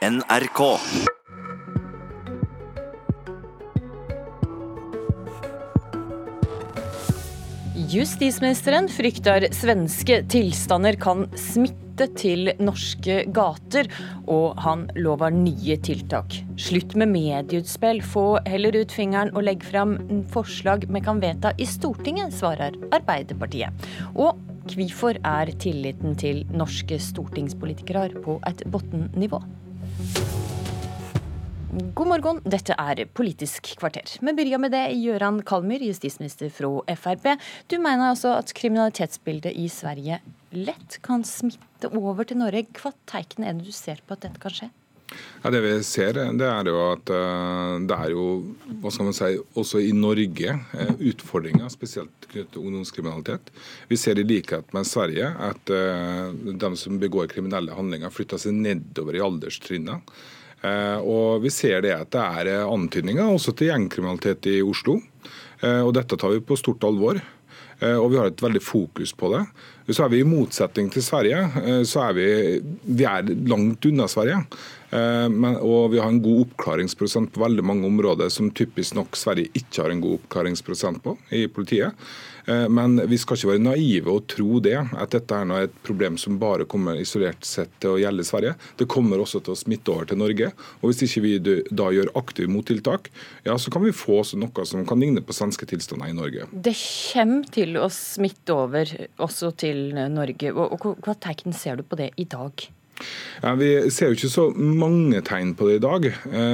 NRK. Justisministeren frykter svenske tilstander kan smitte til norske gater, og han lover nye tiltak. Slutt med medieutspill, få heller ut fingeren og legg fram forslag vi kan vedta i Stortinget, svarer Arbeiderpartiet. Og hvorfor er tilliten til norske stortingspolitikere på et bunnivå? God morgen, dette er Politisk kvarter. Vi begynner med det. Gøran Kalmyr, justisminister fra Frp. Du mener altså at kriminalitetsbildet i Sverige lett kan smitte over til Norge. Hva tegn er det du ser på at dette kan skje? Ja, det vi ser, det er jo at uh, det er jo, hva skal man si, også i Norge uh, utfordringer, spesielt knyttet til ungdomskriminalitet. Vi ser i likhet med Sverige at uh, de som begår kriminelle handlinger, flytter seg nedover i alderstrinnet. Og Vi ser det at det er antydninger også til gjengkriminalitet i Oslo. Og Dette tar vi på stort alvor. Og vi har et veldig fokus på det. Så er vi I motsetning til Sverige, så er vi, vi er langt unna Sverige. Men, og vi har en god oppklaringsprosent på veldig mange områder som typisk nok Sverige ikke har en god oppklaringsprosent på i politiet. Men vi skal ikke være naive og tro det, at dette er et problem som bare kommer isolert sett til å gjelde Sverige. Det kommer også til å smitte over til Norge. Og Hvis ikke vi da gjør aktive mottiltak, ja, så kan vi få noe som kan ligne på svenske tilstander i Norge. Det kommer til å smitte over også til Norge. Og Hva tegn ser du på det i dag? Ja, vi ser jo ikke så mange tegn på det i dag,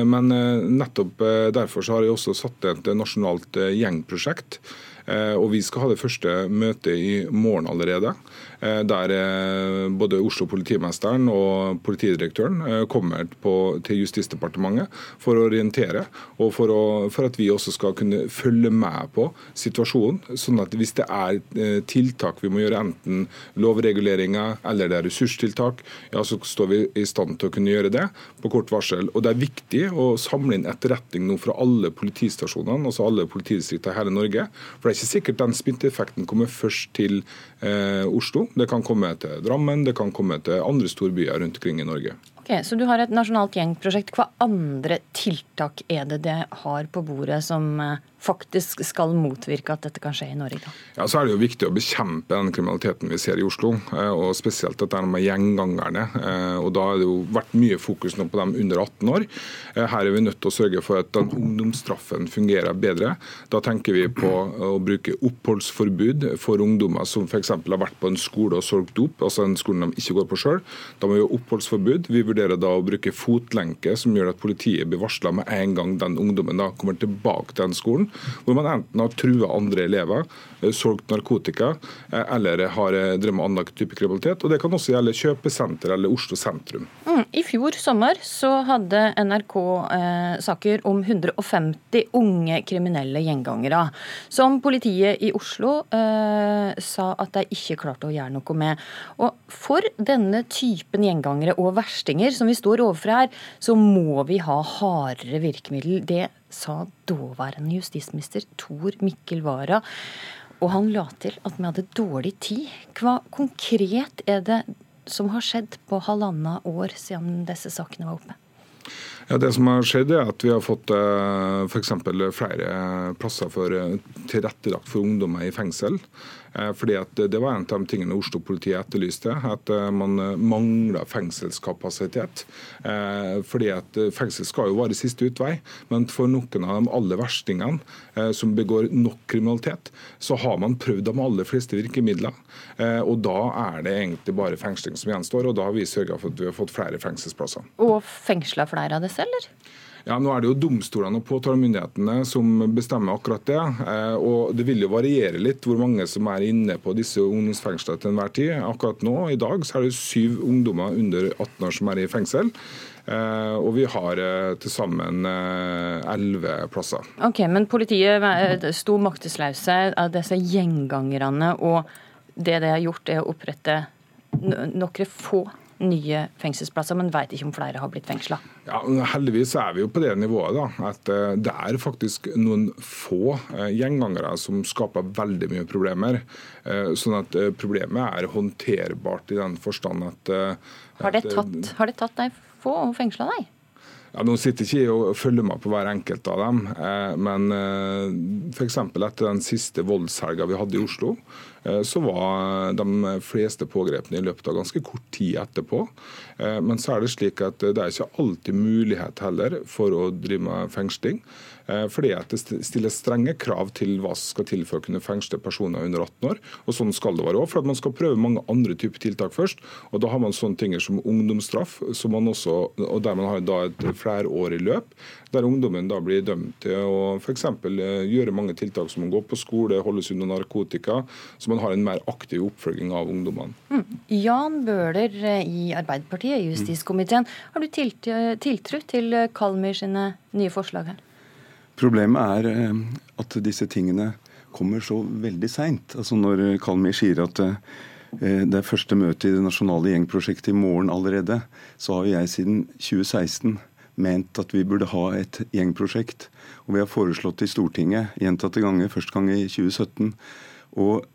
men nettopp derfor så har jeg også satt et nasjonalt gjengprosjekt. Og Vi skal ha det første møtet i morgen allerede. Eh, der eh, både Oslo politimesteren og politidirektøren eh, kommer på, til Justisdepartementet for å orientere, og for, å, for, at vi også skal kunne følge med på situasjonen. sånn at hvis det er tiltak vi må gjøre, enten lovreguleringer eller det er ressurstiltak, ja, så står vi i stand til å kunne gjøre det på kort varsel. Og Det er viktig å samle inn etterretning nå fra alle politistasjonene, altså alle politidistriktene i hele Norge. For det er ikke sikkert den smitteeffekten kommer først til eh, Oslo. Det kan komme til Drammen, det kan komme til andre storbyer rundt omkring i Norge. Ok, Så du har et nasjonalt gjengprosjekt. Hva andre tiltak er det det har på bordet som eh, faktisk skal motvirke at dette kan skje i Norge? Ja, så er det jo viktig å bekjempe den kriminaliteten vi ser i Oslo, eh, og spesielt dette med gjengangerne. Eh, og Da har det jo vært mye fokus nå på dem under 18 år. Eh, her er vi nødt til å sørge for at den ungdomsstraffen fungerer bedre. Da tenker vi på å bruke oppholdsforbud for ungdommer som f.eks. har vært på en skole og solgt dop, altså en skole de ikke går på sjøl. Da må vi ha oppholdsforbud. Vi vurderer da å bruke fotlenke, som gjør at politiet blir varsla med en gang den ungdommen da kommer tilbake til den skolen hvor man enten har trua andre elever, solgt narkotika eh, eller har drømme om annen type kriminalitet. og Det kan også gjelde kjøpesenter eller Oslo sentrum. Mm, I fjor sommer så hadde NRK eh, saker om 150 unge kriminelle gjengangere, som politiet i Oslo eh, sa at de ikke klarte å gjøre noe med. Og For denne typen gjengangere og verstinger som vi står overfor her, så må vi ha hardere virkemiddel. Det sa daværende justisminister Tor Mikkel Wara. Og han la til at vi hadde dårlig tid. Hva konkret er det som har skjedd på halvannet år siden disse sakene var oppe? Ja, det som har skjedd er at Vi har fått for f.eks. flere plasser for eh, tilrettelagt for ungdommer i fengsel. Eh, fordi at Det var en av de tingene Oslo-politiet etterlyste, at eh, man eh, mangla fengselskapasitet. Fordi at Fengsel skal jo være siste utvei, men for noen av de aller verstingene som begår nok kriminalitet, så har man prøvd de aller fleste virkemidler. Og Da er det egentlig bare fengsling som gjenstår, og da har vi sørga for at vi har fått flere fengselsplasser. Og fengsla flere av disse, eller? Ja, Nå er det jo domstolene og påtalemyndighetene som bestemmer akkurat det. Eh, og Det vil jo variere litt hvor mange som er inne på disse ungdomsfengslene til enhver tid. Akkurat nå, i dag, så er det syv ungdommer under 18 år som er i fengsel. Eh, og vi har eh, til sammen elleve plasser. Ok, Men politiet sto maktesløse av disse gjengangerne, og det de har gjort, er å opprette noen få nye fengselsplasser, men vet ikke om flere har blitt fengsla. Ja, heldigvis er vi jo på det nivået da, at eh, det er faktisk noen få eh, gjengangere som skaper veldig mye problemer. Eh, sånn at problemet er håndterbart i den forstand at Har det tatt, har det tatt deg få og fengsla deg? Ja, Nå sitter ikke jeg og følger med på hver enkelt av dem, eh, men eh, f.eks. etter den siste voldshelga vi hadde i Oslo, eh, så var de fleste pågrepne i løpet av ganske kort tid etterpå. Men så er det slik at det er ikke alltid mulighet heller for å drive med fengsling. Eh, fordi at det stilles strenge krav til hva som skal til for å kunne fengsle personer under 18 år. og Sånn skal det være òg, for at man skal prøve mange andre typer tiltak først. og Da har man sånne ting som ungdomsstraff, som man også, og der man har da et flerårig løp. Der ungdommen da blir dømt til å f.eks. eksempel gjøre mange tiltak som å gå på skole, holdes unna narkotika. Så man har en mer aktiv oppfølging av ungdommene. Mm. Jan Bøhler eh, i Arbeiderpartiet, i justiskomiteen. Har du tiltro til Kalmyr sine nye forslag her? Problemet er eh, at disse tingene kommer så veldig seint. Altså når Kalmi sier at eh, det er første møte i det nasjonale gjengprosjektet i morgen allerede, så har jeg siden 2016 ment at vi burde ha et gjengprosjekt. Og vi har foreslått i Stortinget gjentatte ganger, første gang i 2017. Og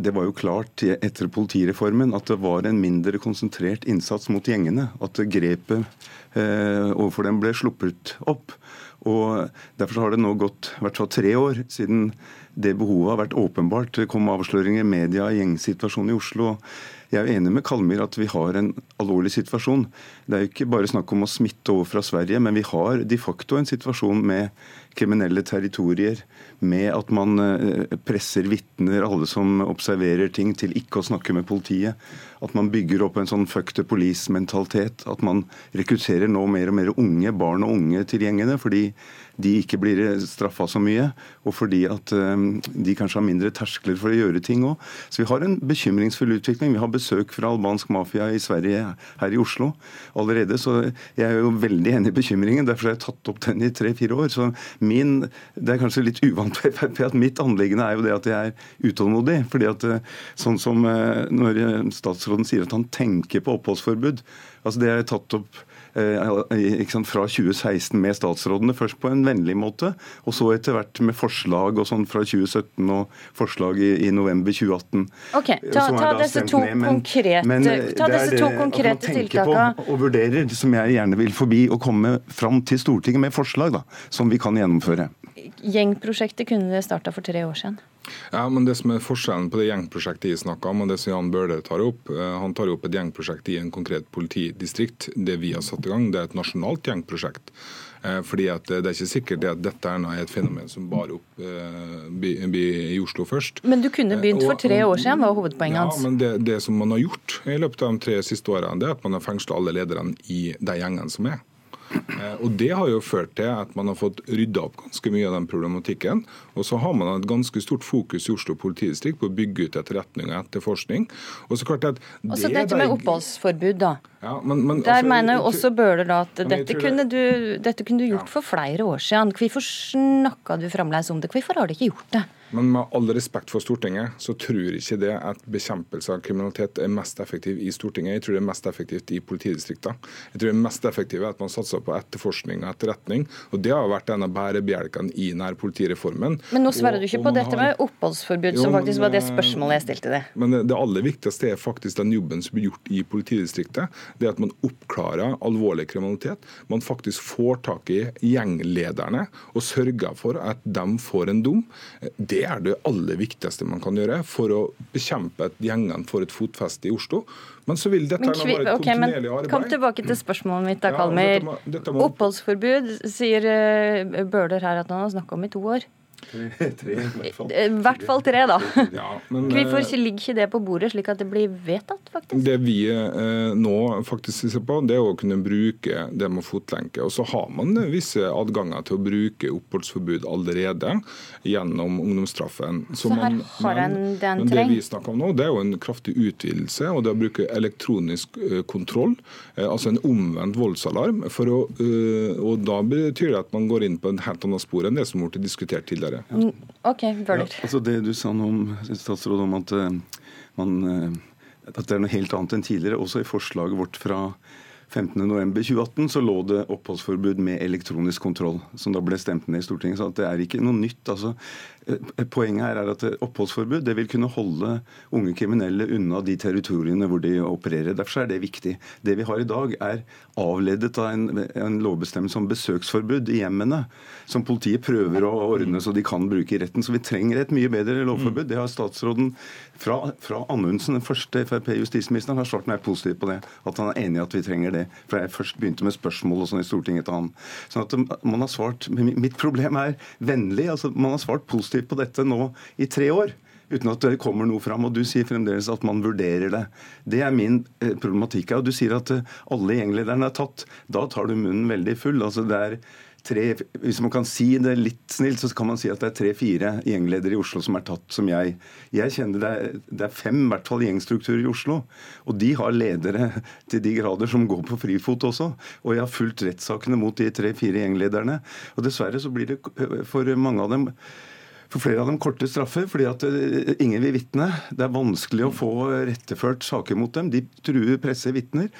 det var jo klart etter politireformen at det var en mindre konsentrert innsats mot gjengene. At grepet eh, overfor dem ble sluppet opp. Og Derfor har det nå gått hvert fall tre år siden det behovet har vært åpenbart. Det kom avsløringer i media i gjengsituasjonen i Oslo. Jeg er enig med Kalmyr at vi har en alvorlig situasjon. Det er jo ikke bare snakk om å smitte over fra Sverige, men vi har de facto en situasjon med kriminelle territorier, med at man eh, presser vitner, alle som observerer ting, til ikke å snakke med politiet. At man bygger opp en sånn fuck the police-mentalitet. At man rekrutterer nå mer og mer unge, barn og unge til gjengene. fordi de ikke blir straffa så mye, og fordi at um, de kanskje har mindre terskler for å gjøre ting òg. Så vi har en bekymringsfull utvikling. Vi har besøk fra albansk mafia i Sverige her i Oslo allerede, så jeg er jo veldig enig i bekymringen. Derfor har jeg tatt opp den i tre-fire år. Så min, Det er kanskje litt uvant for Frp at mitt anliggende er jo det at jeg er utålmodig. fordi at uh, sånn som uh, når statsråden sier at han tenker på oppholdsforbud, altså det har jeg tatt opp Eh, sant, fra 2016 med statsrådene. Først på en vennlig måte, og så etter hvert med forslag og sånn fra 2017 og forslag i, i november 2018. Ok, Ta, ta disse to ned, men, konkrete, men, eh, ta disse to konkrete tiltakene. Og vurderer, som jeg gjerne vil forbi, å komme fram til Stortinget med forslag da, som vi kan gjennomføre. Gjengprosjektet kunne det starta for tre år siden. Ja, men Det som er forskjellen på det gjengprosjektet jeg snakker om, og det som Jan Bøhler tar opp eh, Han tar opp et gjengprosjekt i en konkret politidistrikt. Det vi har satt i gang, det er et nasjonalt gjengprosjekt. Eh, fordi at Det er ikke sikkert at dette er et fenomen som bare opp eh, i Oslo først. Men du kunne begynt for tre år siden, var hovedpoenget hans. Ja, men det, det, som man har gjort i løpet av de tre siste årene, det er at man har fengsla alle lederne i de gjengene som er. Eh, og Det har jo ført til at man har fått rydda opp ganske mye av den problematikken. Og så har man et ganske stort fokus i Oslo politidistrikt på å bygge ut etterretning og etterforskning. Og så klart at det Også dette med oppholdsforbud, da. Ja, men, men, Der altså, mener jo også Bøhler da at dette kunne, du, dette kunne, du, gjort ja. for flere år siden. Hvorfor snakka du fremdeles om det? Hvorfor har du ikke gjort det? Men med all respekt for Stortinget, så tror ikke det at bekjempelse av kriminalitet er mest effektiv i Stortinget. Jeg tror det er mest effektivt i politidistriktene. Jeg tror det er mest effektivt at man satser på etterforskning og etterretning. Og det har vært en av bærebjelkene i nærpolitireformen. Men nå svarer du ikke på dette med oppholdsforbud, jo, som faktisk var det spørsmålet jeg stilte deg. Men det aller viktigste er faktisk den jobben som blir gjort i politidistriktet. Det at man oppklarer alvorlig kriminalitet. Man faktisk får tak i gjenglederne og sørger for at de får en dom. Det det er det aller viktigste man kan gjøre for å bekjempe at gjengene får et fotfeste i Oslo. Men så vil dette men, være et okay, kontinuerlig arbeid. Kom tilbake til spørsmålet mitt, da, Kalmer. Ja, Oppholdsforbud sier uh, Bøhler her at han har snakka om i to år. Tre, I hvert fall tre, da. Ja, men, Hvorfor eh, ligger ikke det på bordet, slik at det blir vedtatt? faktisk? Det vi eh, nå faktisk ser på, det er å kunne bruke det med fotlenke. Og så har man visse adganger til å bruke oppholdsforbud allerede gjennom ungdomsstraffen. Så, så her man, har en den, en men det vi snakker om nå, det er jo en kraftig utvidelse, og det å bruke elektronisk uh, kontroll, uh, altså en omvendt voldsalarm. For å, uh, og da betyr det at man går inn på en helt annet spor enn det som ble diskutert tidligere. Ja. Mm, OK, Bøhler. Ja, altså det du sa nå om, statsråd, om at, eh, man, eh, at det er noe helt annet enn tidligere, også i forslaget vårt fra 15.11.2018 så lå det oppholdsforbud med elektronisk kontroll, som da ble stemt ned i Stortinget. Så det er ikke noe nytt. altså poenget her er at oppholdsforbud det vil kunne holde unge kriminelle unna de territoriene hvor de opererer. Derfor er det viktig. Det vi har i dag, er avledet av en, en lovbestemmelse om besøksforbud i hjemmene, som politiet prøver å ordne så de kan bruke i retten. Så vi trenger et mye bedre lovforbud. Det har statsråden fra, fra Anundsen, den første Frp-justisministeren, har svart meg positivt på det. At han er enig i at vi trenger det. For jeg først begynte med spørsmål og sånn i Stortinget til han. Sånn at man har svart, Mitt problem er vennlig. altså Man har svart positivt positivt på dette nå i tre år uten at det kommer noe fram. Og du sier fremdeles at man vurderer det. Det er min eh, problematikk. Og du sier at eh, alle gjenglederne er tatt. Da tar du munnen veldig full. Altså det er tre, Hvis man kan si det litt snilt, så kan man si at det er tre-fire gjengledere i Oslo som er tatt, som jeg. Jeg kjenner det er, det er fem i hvert fall gjengstrukturer i Oslo. Og de har ledere til de grader som går på frifot også. Og jeg har fulgt rettssakene mot de tre-fire gjenglederne. Og dessverre så blir det eh, for mange av dem for flere av dem korte straffer fordi at eh, ingen vil vitne. Det er vanskelig å få retteført saker mot dem. De truer presse vitner.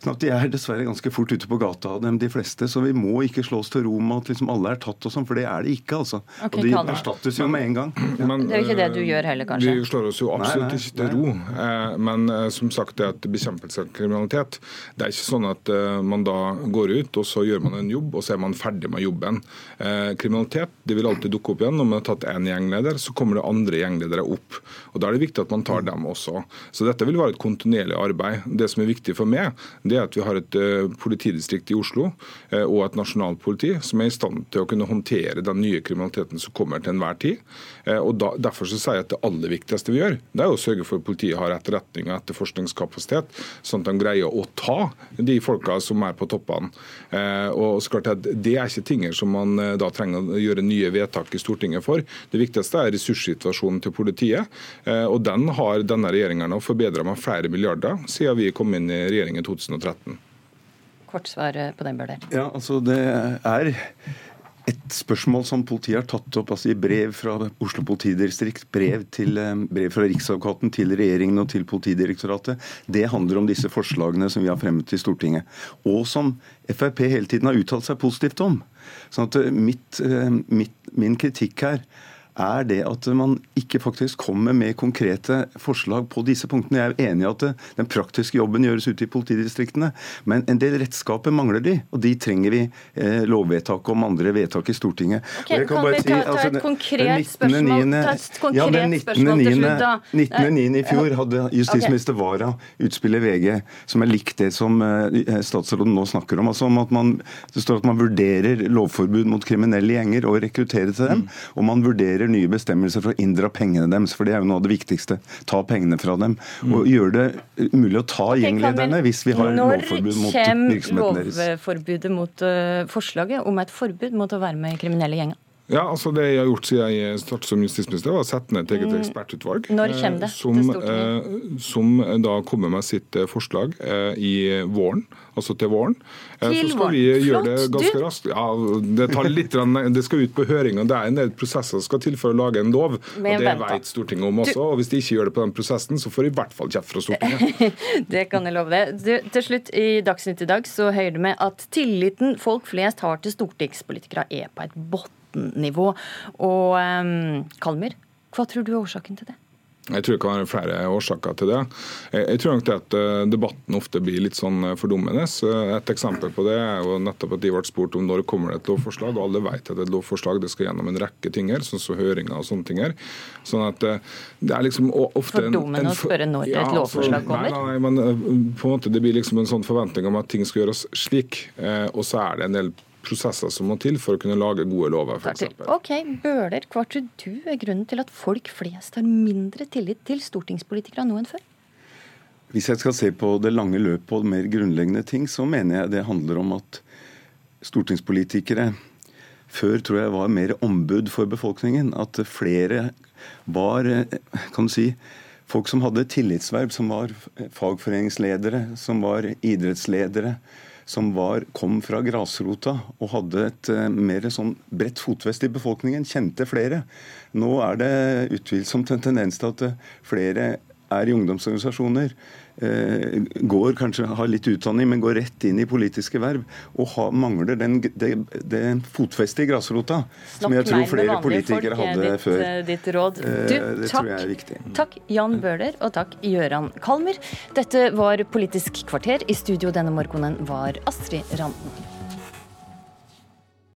Sånn at De er dessverre ganske fort ute på gata, dem, de fleste. Så vi må ikke slå oss til ro med at liksom alle er tatt, og sånn, for det er det ikke. altså. Okay, og De erstattes jo med en gang. Ja. Men, det er jo ikke det du gjør heller, kanskje? Vi slår oss jo absolutt nei, nei, ikke til ro. Eh, men eh, som sagt, det at bekjempelse av kriminalitet, det er ikke sånn at eh, man da går ut og så gjør man en jobb, og så er man ferdig med jobben. Kriminalitet det vil alltid dukke opp igjen. Når man har tatt én gjengleder, så kommer det andre gjengledere opp. Og Da er det viktig at man tar dem også. Så dette vil være et kontinuerlig arbeid. Det som er viktig for meg, det er at vi har et uh, politidistrikt i Oslo uh, og et nasjonalt politi som er i stand til å kunne håndtere den nye kriminaliteten som kommer til enhver tid. Uh, og da, Derfor så sier jeg at det aller viktigste vi gjør, det er å sørge for at politiet har etterretning og etterforskningskapasitet, sånn at de greier å ta de folka som er på toppene. og så klart at Det er ikke ting som man da trenger å gjøre nye vedtak i Stortinget for. Det viktigste er ressurssituasjonen til politiet. og Den har denne regjeringen forbedra med flere milliarder siden vi kom inn i regjering i 2013 kort svar på den, Bøhler? Ja, altså det er et spørsmål som politiet har tatt opp altså i brev fra Oslo politidistrikt, brev, til, eh, brev fra Riksadvokaten til regjeringen og til Politidirektoratet, det handler om disse forslagene som vi har fremmet til Stortinget. Og som Frp hele tiden har uttalt seg positivt om. Sånn at eh, mitt, eh, mitt, min kritikk her er det at man ikke faktisk kommer med konkrete forslag på disse punktene. Jeg er enig i at den praktiske jobben gjøres ute i politidistriktene, men en del redskaper mangler de, og de trenger vi eh, lovvedtak om andre vedtak i Stortinget. Okay, kan vi ta, ta, et altså, konkret spørsmål, ta et konkret ja, den 19. spørsmål til slutt, da? 19.9. i fjor hadde justisminister Wara utspillet VG som er likt det som eh, statsråden nå snakker om. altså om at man, Det står at man vurderer lovforbud mot kriminelle gjenger og rekruttere til dem, mm. og man vurderer nye bestemmelser for å inndra pengene deres, for det er jo noe av det viktigste. Ta pengene fra dem. Og mm. gjøre det mulig å ta okay, gjenglederne hvis vi har lovforbud mot virksomheten deres. Når kommer lovforbudet mot uh, forslaget om et forbud mot å være med i kriminelle gjenger? Ja, altså Det jeg har gjort siden jeg startet som justisminister, var å sette ned et eget mm. ekspertutvalg. Når eh, kommer det som, til Stortinget? Eh, som eh, da kommer med sitt forslag i våren, altså til våren. Til så skal våren. vi gjøre Flott, det ganske du. raskt. Ja, det, tar litt, det skal ut på høring, og det er en del prosesser som skal til for å lage en lov. Men, og Det vent, vet Stortinget om også. Du, og Hvis de ikke gjør det på den prosessen, så får de i hvert fall kjeft fra Stortinget. det kan jeg love deg. Du, til slutt, i Dagsnytt i dag så hører du med at tilliten folk flest har til stortingspolitikere er på et bunn nivå. Og ehm, um, Kalmer, hva tror du er årsaken til det? Jeg tror ikke det er flere årsaker til det. Jeg tror nok det at eh, Debatten ofte blir litt sånn eh, fordummende. Eh, et eksempel på det er jo nettopp at de ble spurt om når kommer det et lovforslag. og Alle vet at et lovforslag det skal gjennom en rekke ting her, sånn som høringer og sånne ting. her. Sånn at det er liksom ofte... Fordummende å spørre når ja, et lovforslag kommer? Nei, nei, men på en måte det blir liksom en sånn forventning om at ting skal gjøres slik. Og så er det en del prosesser som må til for å kunne lage gode lover, f.eks. Ok, Bøhler, hva tror du er grunnen til at folk flest har mindre tillit til stortingspolitikere nå enn før? Hvis jeg skal se på det lange løpet og mer grunnleggende ting, så mener jeg det handler om at stortingspolitikere før tror jeg var mer ombud for befolkningen. At flere var kan du si, folk som hadde tillitsverv, som var fagforeningsledere, som var idrettsledere som var, kom fra grasrota og hadde et uh, mer sånn bredt fotfeste i befolkningen, kjente flere. Nå er det utvilsomt en tendens til at uh, flere er i ungdomsorganisasjoner, eh, går kanskje har litt utdanning, men går rett inn i politiske verv og har, mangler den, det, det fotfestet i grasrota som jeg tror flere politikere hadde ditt, før. Ditt råd. Eh, du, det takk, tror jeg er viktig. Takk Jan Bøhler og takk Gøran Kalmer. Dette var Politisk kvarter. I studio denne morgenen var Astrid Randen.